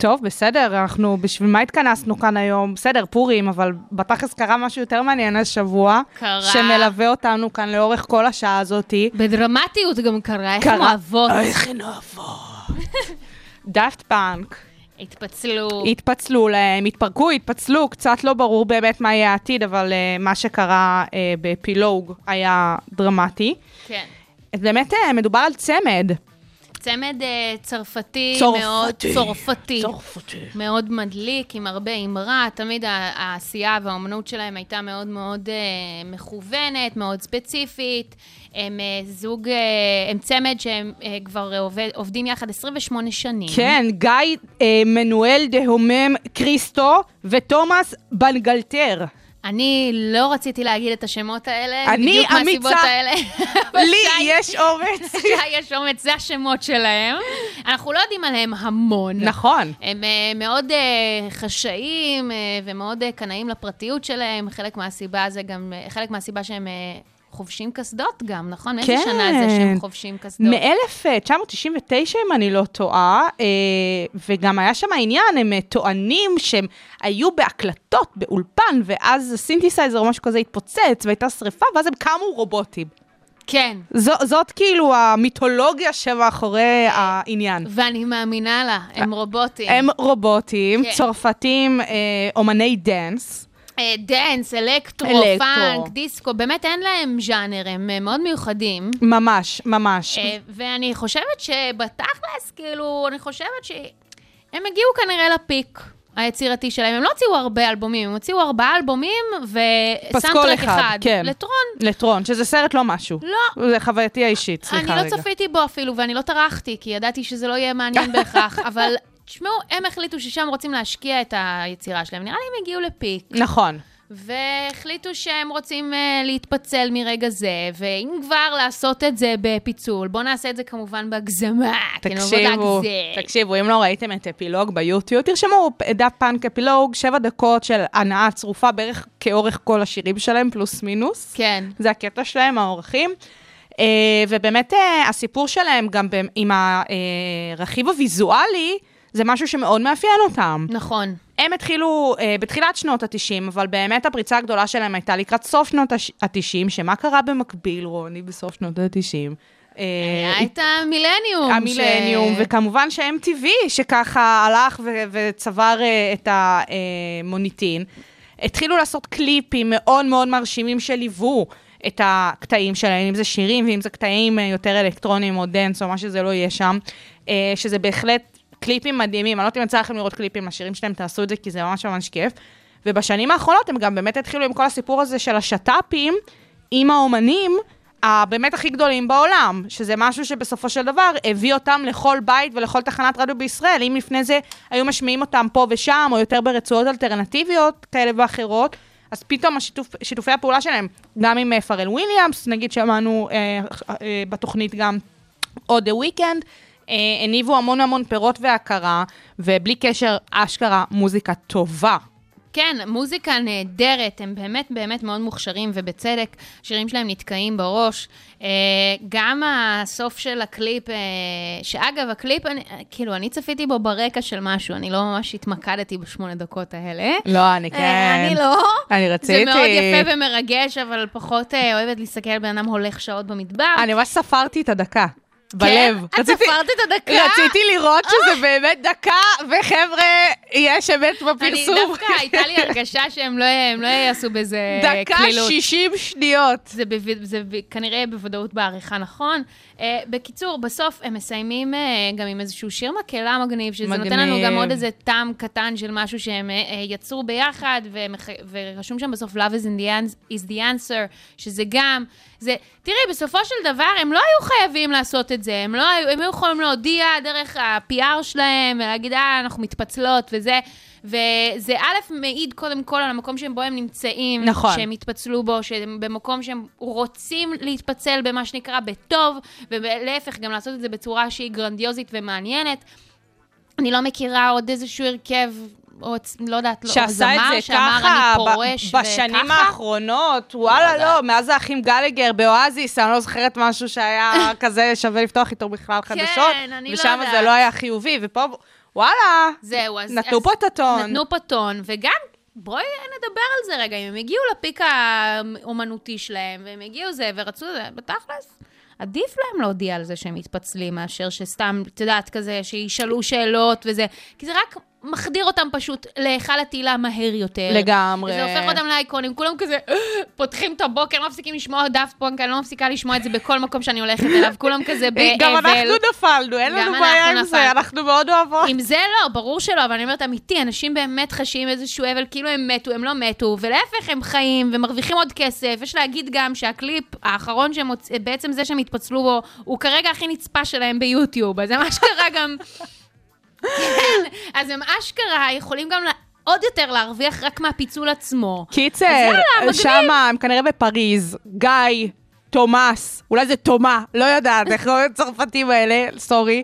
טוב, בסדר, אנחנו, בשביל מה התכנסנו כאן היום? בסדר, פורים, אבל בתכלס קרה משהו יותר מעניין השבוע. קרה. שמלווה אותנו כאן לאורך כל השעה הזאתי. בדרמטיות גם קרה, איך. הן אוהבות. איך הן אוהבות. דאפט פאנק, התפצלו. התפצלו להם, התפרקו, התפצלו, קצת לא ברור באמת מה יהיה העתיד, אבל uh, מה שקרה uh, באפילוג היה דרמטי. כן. באמת uh, מדובר על צמד. צמד אה, צרפתי, צרפתי. מאוד צרפתי. צרפתי. מאוד מדליק, עם הרבה אמרה, תמיד העשייה והאומנות שלהם הייתה מאוד מאוד אה, מכוונת, מאוד ספציפית. הם אה, זוג, הם צמד שהם כבר עובד, עובדים יחד 28 שנים. כן, גיא מנואל דהומם קריסטו ותומאס בנגלטר. אני לא רציתי להגיד את השמות האלה, אני בדיוק מהסיבות אמיצה. האלה. (laughs) לי שי- יש אומץ. (laughs) שי יש אומץ, זה השמות שלהם. אנחנו לא יודעים עליהם המון. נכון. הם uh, מאוד uh, חשאיים uh, ומאוד uh, קנאים לפרטיות שלהם. חלק מהסיבה זה גם, uh, חלק מהסיבה שהם uh, חובשים קסדות גם, נכון? כן. שנה זה שהם חובשים קסדות? מ-1999, אם אני לא טועה, אה, וגם היה שם העניין, הם אה, טוענים שהם היו בהקלטות, באולפן, ואז הסינתסייזר או משהו כזה התפוצץ, והייתה שריפה, ואז הם קמו רובוטים. כן. זו, זאת כאילו המיתולוגיה שמאחורי העניין. ואני מאמינה לה, הם רובוטים. הם רובוטים, כן. צרפתים, אה, אומני dance. dance, אלקטרו, אלקטרו. פאנק, דיסקו, באמת אין להם ז'אנר, הם מאוד מיוחדים. ממש, ממש. אה, ואני חושבת שבתכלס, כאילו, אני חושבת שהם הגיעו כנראה ל peak היצירתי שלהם. הם לא הוציאו הרבה אלבומים, הם הוציאו ארבעה אלבומים ו soundtrack אחד, אחד. כן. לטרון. לטרון, שזה סרט לא משהו. לא. זה חווייתי האישית, סליחה אני רגע. לא צפיתי בו אפילו, ואני לא טרחתי, כי ידעתי שזה לא יהיה מעניין בהכרח, (laughs) אבל תשמעו, הם החליטו ששם רוצים להשקיע את היצירה שלהם. נראה לי הם הגיעו לפיק. נכון. והחליטו שהם רוצים uh, להתפצל מרגע זה, ואם כבר לעשות את זה בפיצול, בואו נעשה את זה כמובן בהגזמה. תקשיבו. תקשיבו, אם לא ראיתם את אפילוג ביוטיוב, תרשמו דף פאנק אפילוג, שבע דקות של הנאה צרופה בערך כאורך כל השירים שלהם, פלוס מינוס. כן. זה הקטע שלהם, האורחים. Uh, ובאמת uh, הסיפור שלהם גם עם הרכיב הוויזואלי, זה משהו שמאוד מאפיין אותם. נכון. הם התחילו uh, בתחילת שנות ה-90, אבל באמת הפריצה הגדולה שלהם הייתה לקראת סוף שנות ה-90, שמה קרה במקביל, רוני, בסוף שנות ה-90? היה את המילניום. המילניום, ש- וכמובן ש-MTV, שככה הלך ו- וצבר אה, את המוניטין, התחילו לעשות קליפים מאוד מאוד מרשימים שליוו את הקטעים שלהם, אם זה שירים ואם זה קטעים אה, יותר אלקטרוניים או dance או מה שזה לא יהיה שם, אה, שזה בהחלט קליפים מדהימים. אני לא יודעת אם יצא לכם לראות קליפים לשירים שלהם, תעשו את זה כי זה ממש ממש כיף. ובשנים האחרונות הם גם באמת התחילו עם כל הסיפור הזה של השת"פים עם האומנים. הבאמת הכי גדולים בעולם, שזה משהו שבסופו של דבר הביא אותם לכל בית ולכל תחנת רדיו בישראל. אם לפני זה היו משמיעים אותם פה ושם, או יותר ברצועות אלטרנטיביות כאלה ואחרות, אז פתאום השיתוף, שיתופי הפעולה שלהם, גם עם אה, פארל וויליאמס, נגיד שמענו אה, אה, בתוכנית גם, או The Weeknd, הניבו המון המון פירות והכרה, ובלי קשר, אשכרה מוזיקה טובה. כן, מוזיקה נהדרת, הם באמת באמת מאוד מוכשרים, ובצדק, השירים שלהם נתקעים בראש. אה, גם הסוף של הקליפ, אה, שאגב, הקליפ, אני, כאילו, אני צפיתי בו ברקע של משהו, אני לא ממש התמקדתי בשמונה דקות האלה. לא, אני אה, כן. אני לא. אני רציתי. זה מאוד יפה ומרגש, אבל פחות אה, אוהבת להסתכל על בן אדם הולך שעות במדבר. אני ממש ספרתי את הדקה. בלב. את רציתי- ספרת את הדקה? רציתי לראות שזה באמת דקה, וחבר'ה, יש אמת אני בפרסום. דווקא, הייתה לי הרגשה שהם לא, לא יעשו בזה דקה קלילות. 60 שניות. זה, בו, זה כנראה בוודאות בעריכה נכון. Uh, בקיצור, בסוף הם מסיימים uh, גם עם איזשהו שיר מקהלה מגניב, שזה מגניב. נותן לנו גם עוד איזה טעם קטן של משהו שהם uh, יצרו ביחד, ומח... ורשום שם בסוף Love is, the is the answer, שזה גם, זה, תראי, בסופו של דבר הם לא היו חייבים לעשות את זה, הם לא היו, הם היו יכולים להודיע דרך ה-PR שלהם, ולהגיד, אה, אנחנו מתפצלות וזה. וזה א', מעיד קודם כל על המקום שבו הם נמצאים, נכון. שהם התפצלו בו, שהם במקום שהם רוצים להתפצל במה שנקרא בטוב, ולהפך, גם לעשות את זה בצורה שהיא גרנדיוזית ומעניינת. אני לא מכירה עוד איזשהו הרכב, או לא יודעת, לא, שעשה את זמר זה שאמר ככה, אני פורש ב- בשנים וככה. האחרונות, וואלה יודעת. לא, מאז האחים גלגר באואזיס, אני לא זוכרת משהו שהיה (laughs) כזה שווה לפתוח איתו בכלל חדשות, אני לא ושם זה יודעת. לא היה חיובי, ופה, וואלה, זהו, אז... נתנו אז פה את הטון. נתנו פה טון, וגם, בואי נדבר על זה רגע, אם הם הגיעו לפיק האומנותי שלהם, והם הגיעו זה, ורצו זה, בתכלס, עדיף להם להודיע על זה שהם מתפצלים, מאשר שסתם, את יודעת, כזה, שישאלו שאלות וזה, כי זה רק מחדיר אותם פשוט להיכל התהילה מהר יותר. לגמרי. וזה הופך אותם לאייקונים, כולם כזה פותחים את הבוקר, לא מפסיקים לשמוע דאפט פונק, אני לא מפסיקה לשמוע את זה בכל מקום שאני הולכת (laughs) אליו, כולם כזה באבל. גם אנחנו נפלנו, אין לנו בעיה עם זה. אנחנו מאוד אוהבות. עם זה לא, ברור שלא, אבל אני אומרת, אמיתי, אנשים באמת חשים איזשהו אבל, כאילו הם מתו, הם לא מתו, ולהפך, הם חיים ומרוויחים עוד כסף. יש להגיד גם שהקליפ האחרון שהם הוצ... בעצם זה שהם התפצלו בו, הוא כרגע הכי נצפה שלהם ביוטיוב, אז הם אשכרה גם... (laughs) כן, אז הם אשכרה יכולים גם עוד יותר להרוויח רק מהפיצול עצמו. קיצר. שמה, הם כנראה בפריז, גיא, תומאס, אולי זה תומה, לא יודעת, (laughs) איך קוראים הצרפתים האלה, sorry.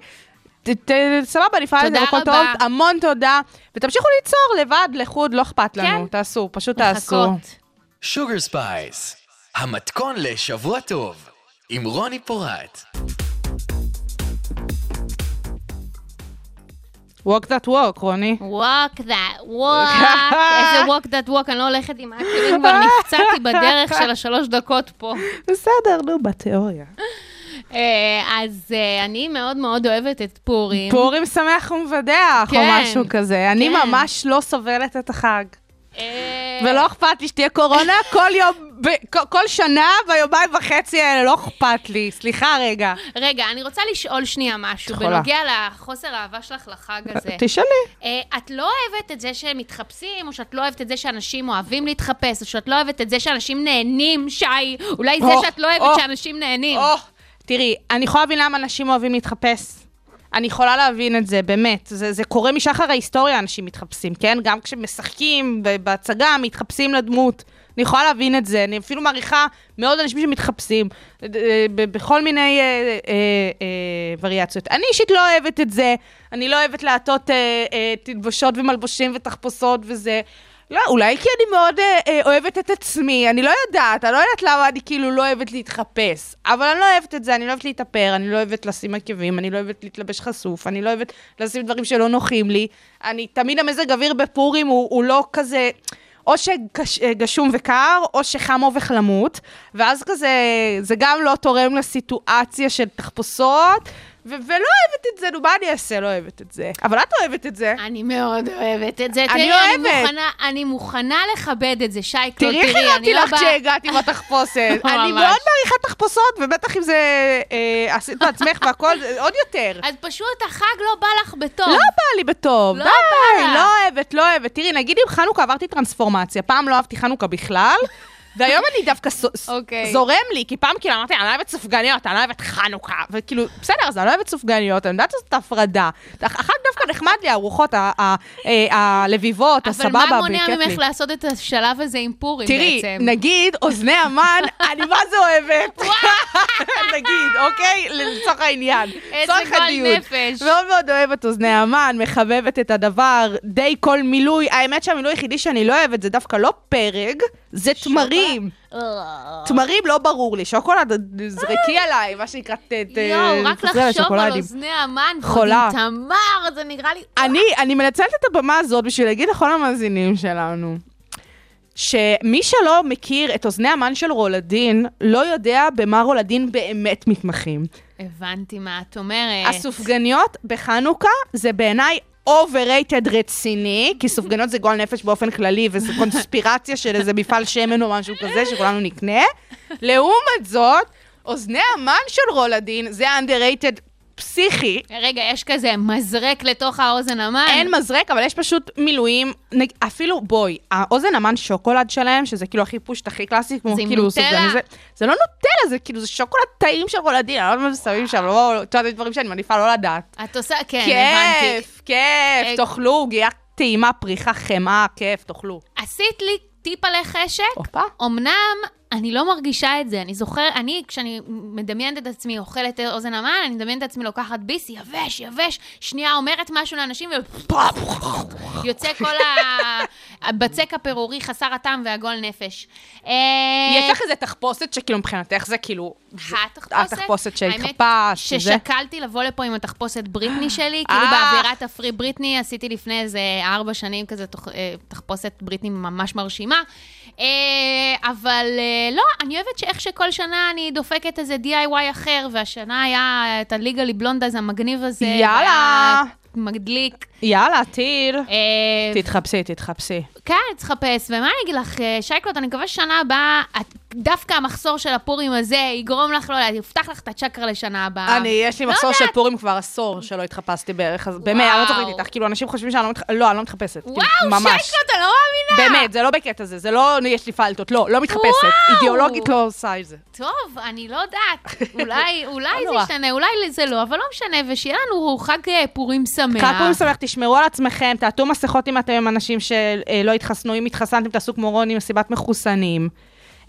סבבה, נפעל את זה, טוב. המון תודה, ותמשיכו ליצור לבד, לחוד, לא אכפת לנו, כן. תעשו, פשוט תעשו. Sugar Spice, המתכון לשבוע טוב, עם רוני פורט. Walk that walk, רוני. walk that walk, (laughs) איזה walk that walk, אני לא הולכת עם האקרים, כבר נפצעתי בדרך של השלוש דקות פה. בסדר, נו, בתיאוריה. אה, אז אה, אני מאוד מאוד אוהבת את פורים. פורים שמח ומבדח, או כן, משהו כזה. אני כן. ממש לא סובלת את החג. אה, ולא אכפת לי שתהיה קורונה כל יום, כל- כל שנה ביומיים וחצי האלה, לא אכפת לי. סליחה רגע. רגע, אני רוצה לשאול שנייה משהו. בנוגע לחוסר האהבה שלך לחג הזה. תשאלי. אה, את לא אוהבת את זה שהם מתחפשים, או שאת לא אוהבת את זה שאנשים אוהבים להתחפש, או שאת לא אוהבת את זה שאנשים נהנים, שי? אולי זה שאת לא אוהבת או, שאנשים נהנים. תראי, אני יכולה להבין למה אנשים אוהבים להתחפש. אני יכולה להבין את זה, באמת. זה, זה קורה משחר ההיסטוריה, אנשים מתחפשים, כן? גם כשמשחקים בהצגה, מתחפשים לדמות. אני יכולה להבין את זה. אני אפילו מעריכה מאוד אנשים שמתחפשים אה, בכל מיני אה, אה, אה, וריאציות. אני אישית לא אוהבת את זה. אני לא אוהבת לעטות אה, אה, תלבושות ומלבושים ותחפושות וזה. לא, אולי כי אני מאוד אה, אה, אוהבת את עצמי, אני לא יודעת, אני לא יודעת למה אני כאילו לא אוהבת להתחפש. אבל אני לא אוהבת את זה, אני לא אוהבת להתאפר, אני לא אוהבת לשים עקבים, אני לא אוהבת להתלבש חשוף, אני לא אוהבת לשים דברים שלא נוחים לי. אני, תמיד המזג אוויר בפורים הוא, הוא לא כזה... או שגשום וקר, או שחם וחלמות, ואז כזה, זה גם לא תורם לסיטואציה של תחפושות, ו- ולא אוהבת את זה, נו, מה אני אעשה? לא אוהבת את זה. אבל את אוהבת את זה. אני מאוד אוהבת את זה. אני תראי, אוהבת. מוכנה, אני מוכנה לכבד את זה, שייקו, תראי איך תראי, הרמתי אני לא לך באה... כשהגעתי בתחפושת. (laughs) אני. מאוד מעריכה תחפושות, ובטח אם זה אה, עשית בעצמך והכל, עוד יותר. אז פשוט החג לא בא לך בטוב. לא בא לי בטוב, לא די. לא אוהבת, לא אוהבת. תראי, נגיד עם חנוכה עברתי טרנספורמציה, פעם לא אהבתי חנוכה בכלל, והיום אני דווקא אוקיי. זורם לי, כי פעם כאילו אמרתי, אני לא אוהבת סופגניות, אני לא אוהבת חנוכה, וכאילו, בסדר, אז אני לא אוהבת סופגניות, אני יודעת לעשות את ההפרדה. החג דווקא נחמד לי, הארוחות, ה- ה- אה, הלביבות, אבל הסבבה, מה מונע. ממך לעשות את השלב הזה עם פורים תראי, בעצם? נגיד, אוזני המן, (laughs) אני מה זה אוהבת. (laughs) (laughs) נגיד, אוקיי? לצורך העניין. איזה גועל. נפש. מאוד מאוד אוהבת אוזני המן, מחבבת את הדבר, די כל מילוי. האמת שהמילוי היחידי שאני לא אוהבת זה דווקא לא פרג, זה תמרים. אה. תמרים לא ברור לי, שוקולד, זרקי עליי, מה שנקרא, יואו, רק לחשוב על. אוזני המן, חולה. תמר, זה נראה לי... אני, אני מנצלת את הבמה הזאת בשביל להגיד לכל המאזינים שלנו, שמי שלא מכיר את אוזני המן של רולדין, לא יודע במה רולדין באמת מתמחים. הבנתי מה את אומרת. הסופגניות בחנוכה זה בעיניי overrated רציני, כי סופגניות זה גועל נפש באופן כללי, וזו קונספירציה של איזה מפעל שמן או משהו כזה, שכולנו נקנה. לעומת זאת, אוזני המן של רולדין זה underrated פסיכי. רגע, יש כזה מזרק לתוך האוזן המן? אין מזרק, אבל יש פשוט מילואים, נג- אפילו, בואי, האוזן המן שוקולד שלהם, שזה כאילו הכי פושט, הכי קלאסי, כמו זה כאילו נוטלה? סופגני, זה, זה לא נוטלה, זה כאילו, זה שוקולד טעים של רולדין, אני לא יודעת מה שמים שם, לא, את יודעת, דברים שאני מעדיפה לא לדעת. את עושה, כן, הבנתי. כיף, כיף, אה, תאכלו, עוגיה טעימה, פריחה, חמאה, כיף, תאכלו. עשית לי טיפ עלי חשק, הופה. אמנם אני לא מרגישה את זה. אני זוכר, אני, כשאני מדמיינת את עצמי אוכלת אוזן המן, אני מדמיינת את עצמי לוקחת ביס, יבש, יבש, שנייה אומרת משהו לאנשים, ויוצא כל הבצק הפירורי חסר הטעם והגועל נפש. אה, יש לך איזה תחפושת שכאילו מבחינתך זה כאילו... התחפושת? התחפושת האמת שהתחפשת, שזה? ששקלתי לבוא לפה עם התחפושת בריטני (gasps) שלי, כאילו אה. באווירת הפרי בריטני, עשיתי לפני איזה ארבע שנים כזה אה, תחפושת בריטני ממש מרשימה. אה, אבל אה, לא, אני אוהבת שאיך שכל שנה אני דופקת איזה DIY אחר, והשנה היה את הליגלי בלונדז המגניב הזה. יאללה. מדליק. יאללה, טיל. אה, תתחפשי, תתחפשי. כן, לחפש. ומה אני אגיד לך, אה, שייקלוט, אני מקווה ששנה הבאה, דווקא המחסור של הפורים הזה יגרום לך, לא יודעת, יפתח לך את הצ'קרה לשנה הבאה. אני, יש לי לא מחסור של. פורים כבר עשור שלא התחפשתי בערך, אז באמת, אני לא צוחקת איתך, כאילו, אנשים חושבים שאני לא מתחפשת, לא, אני לא מתחפשת. כאילו, וואו. שייקלוט, אני לא מאמינה. באמת, זה לא בקטע הזה, זה לא יש לי פלטות, לא, לא מתחפשת. אידיאולוגית לא עושה את זה. טוב, אני לא יודעת. אולי, (laughs) אולי לא זה. ישתנה, אולי זה לא, אבל לא משנה, ושיהיה לנו חג אה, פורים שמח. חג פורים שמח, תשמרו על עצמכם, תעטו מסכות אם אתם אנשים שלא התחסנו, אם התחסנתם, תעשו כמו רוני מסיבת מחוסנים.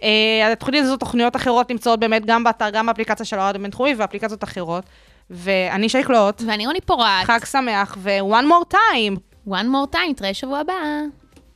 אה, התוכנית הזאת, תוכניות אחרות נמצאות באמת גם באתר, גם באפליקציה של הרדיו בינתחומי ואפליקציות אחרות. ואני שייקלוט, ואני רוני פורט. חג שמח, ו-one more time. one more time, נתראה שבוע הבא.